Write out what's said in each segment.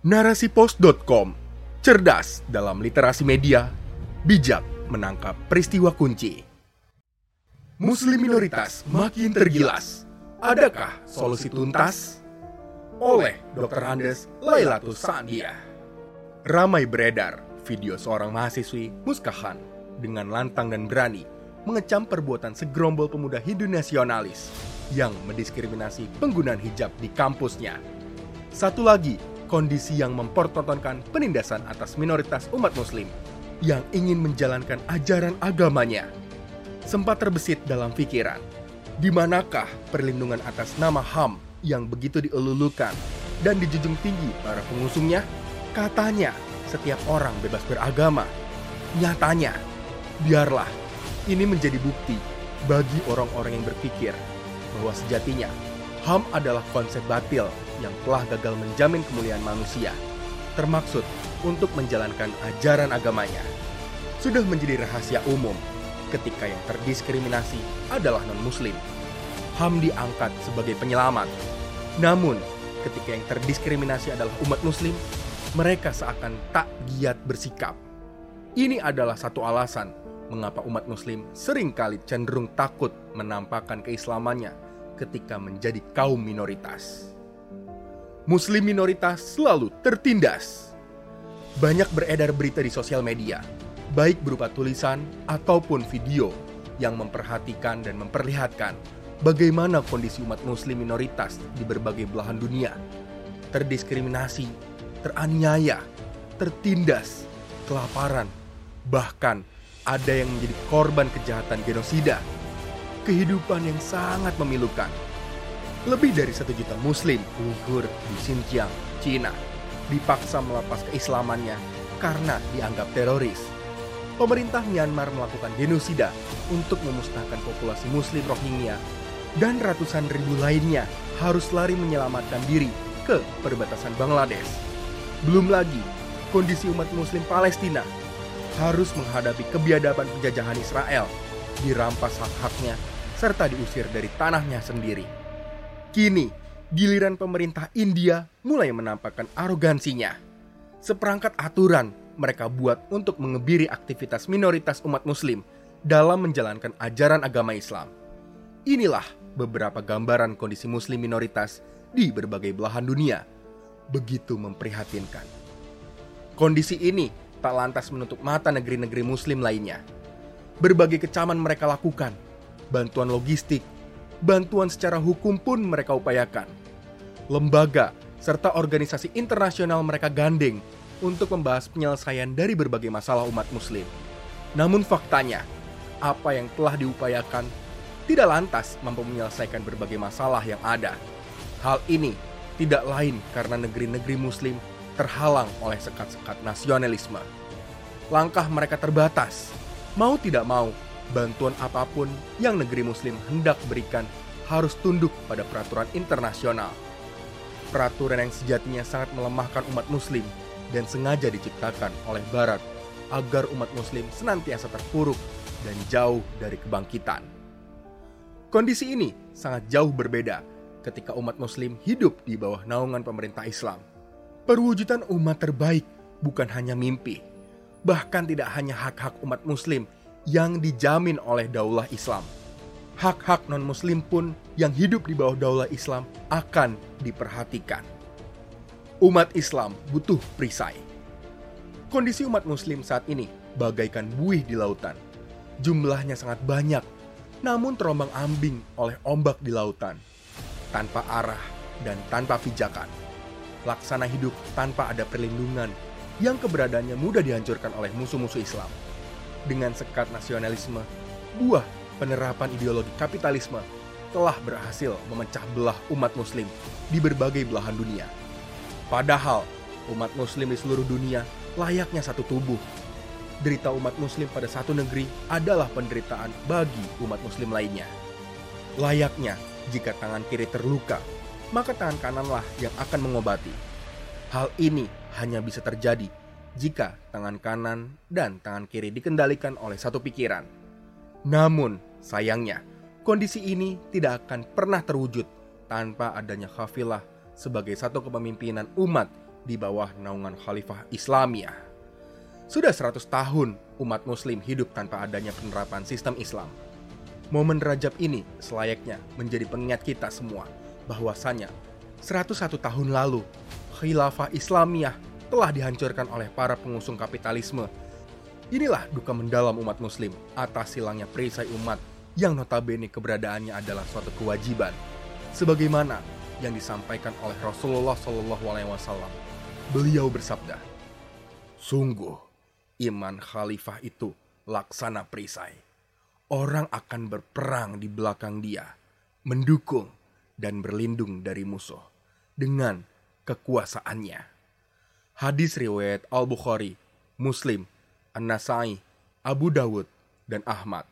Narasipos.com Cerdas dalam literasi media, bijak menangkap peristiwa kunci. Muslim minoritas makin tergilas. Adakah solusi tuntas? Oleh Dr. Andes Lailatus Sandia. Ramai beredar video seorang mahasiswi Muskahan dengan lantang dan berani mengecam perbuatan segerombol pemuda Hindu nasionalis yang mendiskriminasi penggunaan hijab di kampusnya. Satu lagi, kondisi yang mempertontonkan penindasan atas minoritas umat muslim yang ingin menjalankan ajaran agamanya. Sempat terbesit dalam pikiran, di manakah perlindungan atas nama HAM yang begitu dielulukan dan dijunjung tinggi para pengusungnya? Katanya, setiap orang bebas beragama. Nyatanya, biarlah ini menjadi bukti bagi orang-orang yang berpikir bahwa sejatinya HAM adalah konsep batil yang telah gagal menjamin kemuliaan manusia, termaksud untuk menjalankan ajaran agamanya. Sudah menjadi rahasia umum ketika yang terdiskriminasi adalah non-muslim. HAM diangkat sebagai penyelamat. Namun, ketika yang terdiskriminasi adalah umat muslim, mereka seakan tak giat bersikap. Ini adalah satu alasan mengapa umat muslim sering kali cenderung takut menampakkan keislamannya ketika menjadi kaum minoritas. Muslim minoritas selalu tertindas. Banyak beredar berita di sosial media, baik berupa tulisan ataupun video yang memperhatikan dan memperlihatkan bagaimana kondisi umat muslim minoritas di berbagai belahan dunia. Terdiskriminasi, teraniaya, tertindas, kelaparan, bahkan ada yang menjadi korban kejahatan genosida kehidupan yang sangat memilukan. Lebih dari satu juta muslim Uighur di Xinjiang, Cina, dipaksa melepas keislamannya karena dianggap teroris. Pemerintah Myanmar melakukan genosida untuk memusnahkan populasi muslim Rohingya dan ratusan ribu lainnya harus lari menyelamatkan diri ke perbatasan Bangladesh. Belum lagi, kondisi umat muslim Palestina harus menghadapi kebiadaban penjajahan Israel, dirampas hak-haknya serta diusir dari tanahnya sendiri. Kini, giliran pemerintah India mulai menampakkan arogansinya. Seperangkat aturan mereka buat untuk mengebiri aktivitas minoritas umat muslim dalam menjalankan ajaran agama Islam. Inilah beberapa gambaran kondisi muslim minoritas di berbagai belahan dunia. Begitu memprihatinkan. Kondisi ini tak lantas menutup mata negeri-negeri muslim lainnya. Berbagai kecaman mereka lakukan bantuan logistik, bantuan secara hukum pun mereka upayakan. Lembaga serta organisasi internasional mereka gandeng untuk membahas penyelesaian dari berbagai masalah umat muslim. Namun faktanya, apa yang telah diupayakan tidak lantas mampu menyelesaikan berbagai masalah yang ada. Hal ini tidak lain karena negeri-negeri muslim terhalang oleh sekat-sekat nasionalisme. Langkah mereka terbatas. Mau tidak mau, bantuan apa pun yang negeri muslim hendak berikan harus tunduk pada peraturan internasional. Peraturan yang sejatinya sangat melemahkan umat muslim dan sengaja diciptakan oleh barat agar umat muslim senantiasa terpuruk dan jauh dari kebangkitan. Kondisi ini sangat jauh berbeda ketika umat muslim hidup di bawah naungan pemerintah Islam. Perwujudan umat terbaik bukan hanya mimpi, bahkan tidak hanya hak-hak umat muslim yang dijamin oleh daulah Islam. Hak-hak non-muslim pun yang hidup di bawah daulah Islam akan diperhatikan. Umat Islam butuh perisai. Kondisi umat muslim saat ini bagaikan buih di lautan. Jumlahnya sangat banyak, namun terombang ambing oleh ombak di lautan. Tanpa arah dan tanpa pijakan. Laksana hidup tanpa ada perlindungan yang keberadaannya mudah dihancurkan oleh musuh-musuh Islam dengan sekat nasionalisme, buah penerapan ideologi kapitalisme telah berhasil memecah belah umat muslim di berbagai belahan dunia. Padahal umat muslim di seluruh dunia layaknya satu tubuh. Derita umat muslim pada satu negeri adalah penderitaan bagi umat muslim lainnya. Layaknya jika tangan kiri terluka, maka tangan kananlah yang akan mengobati. Hal ini hanya bisa terjadi jika tangan kanan dan tangan kiri dikendalikan oleh satu pikiran. Namun, sayangnya, kondisi ini tidak akan pernah terwujud tanpa adanya khafilah sebagai satu kepemimpinan umat di bawah naungan Khalifah Islamiyah. Sudah 100 tahun umat muslim hidup tanpa adanya penerapan sistem Islam. Momen Rajab ini selayaknya menjadi pengingat kita semua bahwasanya 101 tahun lalu Khilafah Islamiyah telah dihancurkan oleh para pengusung kapitalisme. Inilah duka mendalam umat muslim atas hilangnya perisai umat yang notabene keberadaannya adalah suatu kewajiban. Sebagaimana yang disampaikan oleh Rasulullah Shallallahu Alaihi Wasallam. Beliau bersabda, "Sungguh, iman khalifah itu laksana perisai. Orang akan berperang di belakang dia, mendukung dan berlindung dari musuh dengan kekuasaannya." Hadis riwayat Al-Bukhari, Muslim, An-Nasai, Abu Dawud, dan Ahmad.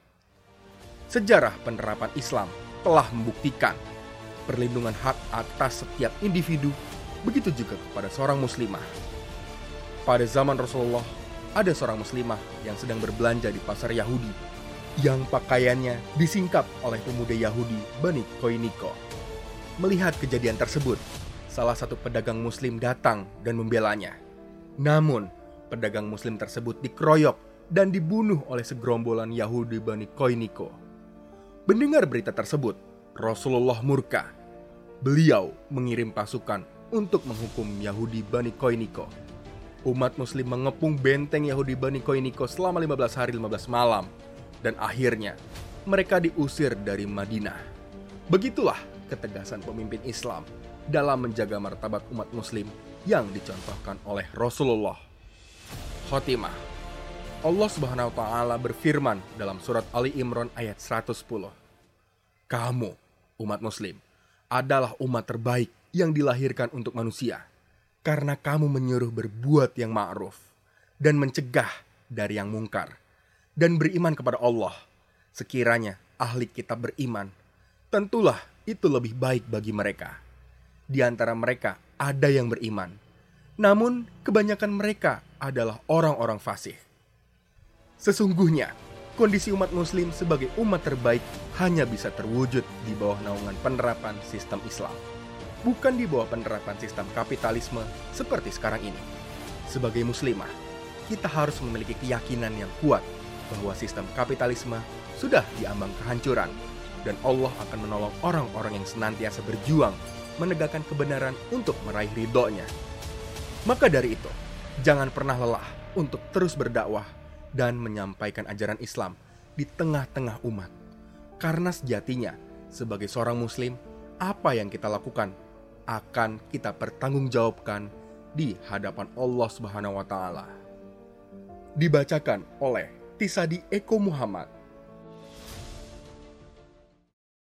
Sejarah penerapan Islam telah membuktikan perlindungan hak atas setiap individu, begitu juga kepada seorang muslimah. Pada zaman Rasulullah, ada seorang muslimah yang sedang berbelanja di pasar Yahudi, yang pakaiannya disingkap oleh pemuda Yahudi Bani Koiniko. Melihat kejadian tersebut, salah satu pedagang muslim datang dan membelanya. Namun, pedagang muslim tersebut dikeroyok dan dibunuh oleh segerombolan Yahudi Bani Koiniko. Mendengar berita tersebut, Rasulullah murka beliau mengirim pasukan untuk menghukum Yahudi Bani Koiniko. Umat muslim mengepung benteng Yahudi Bani Koiniko selama 15 hari 15 malam dan akhirnya mereka diusir dari Madinah. Begitulah ketegasan pemimpin Islam dalam menjaga martabat umat muslim yang dicontohkan oleh Rasulullah. Khotimah Allah Subhanahu wa taala berfirman dalam surat Ali Imran ayat 110. Kamu umat muslim adalah umat terbaik yang dilahirkan untuk manusia, karena kamu menyuruh berbuat yang ma'ruf dan mencegah dari yang mungkar, dan beriman kepada Allah. Sekiranya ahli kitab beriman, tentulah itu lebih baik bagi mereka. Di antara mereka ada yang beriman, namun kebanyakan mereka adalah orang-orang fasih. Sesungguhnya, kondisi umat muslim sebagai umat terbaik hanya bisa terwujud di bawah naungan penerapan sistem Islam. Bukan di bawah penerapan sistem kapitalisme seperti sekarang ini. Sebagai muslimah, kita harus memiliki keyakinan yang kuat bahwa sistem kapitalisme sudah diambang kehancuran dan Allah akan menolong orang-orang yang senantiasa berjuang menegakkan kebenaran untuk meraih ridhonya. Maka dari itu, jangan pernah lelah untuk terus berdakwah dan menyampaikan ajaran Islam di tengah-tengah umat. Karena sejatinya, sebagai seorang Muslim, apa yang kita lakukan akan kita pertanggungjawabkan di hadapan Allah Subhanahu wa Ta'ala. Dibacakan oleh Tisadi Eko Muhammad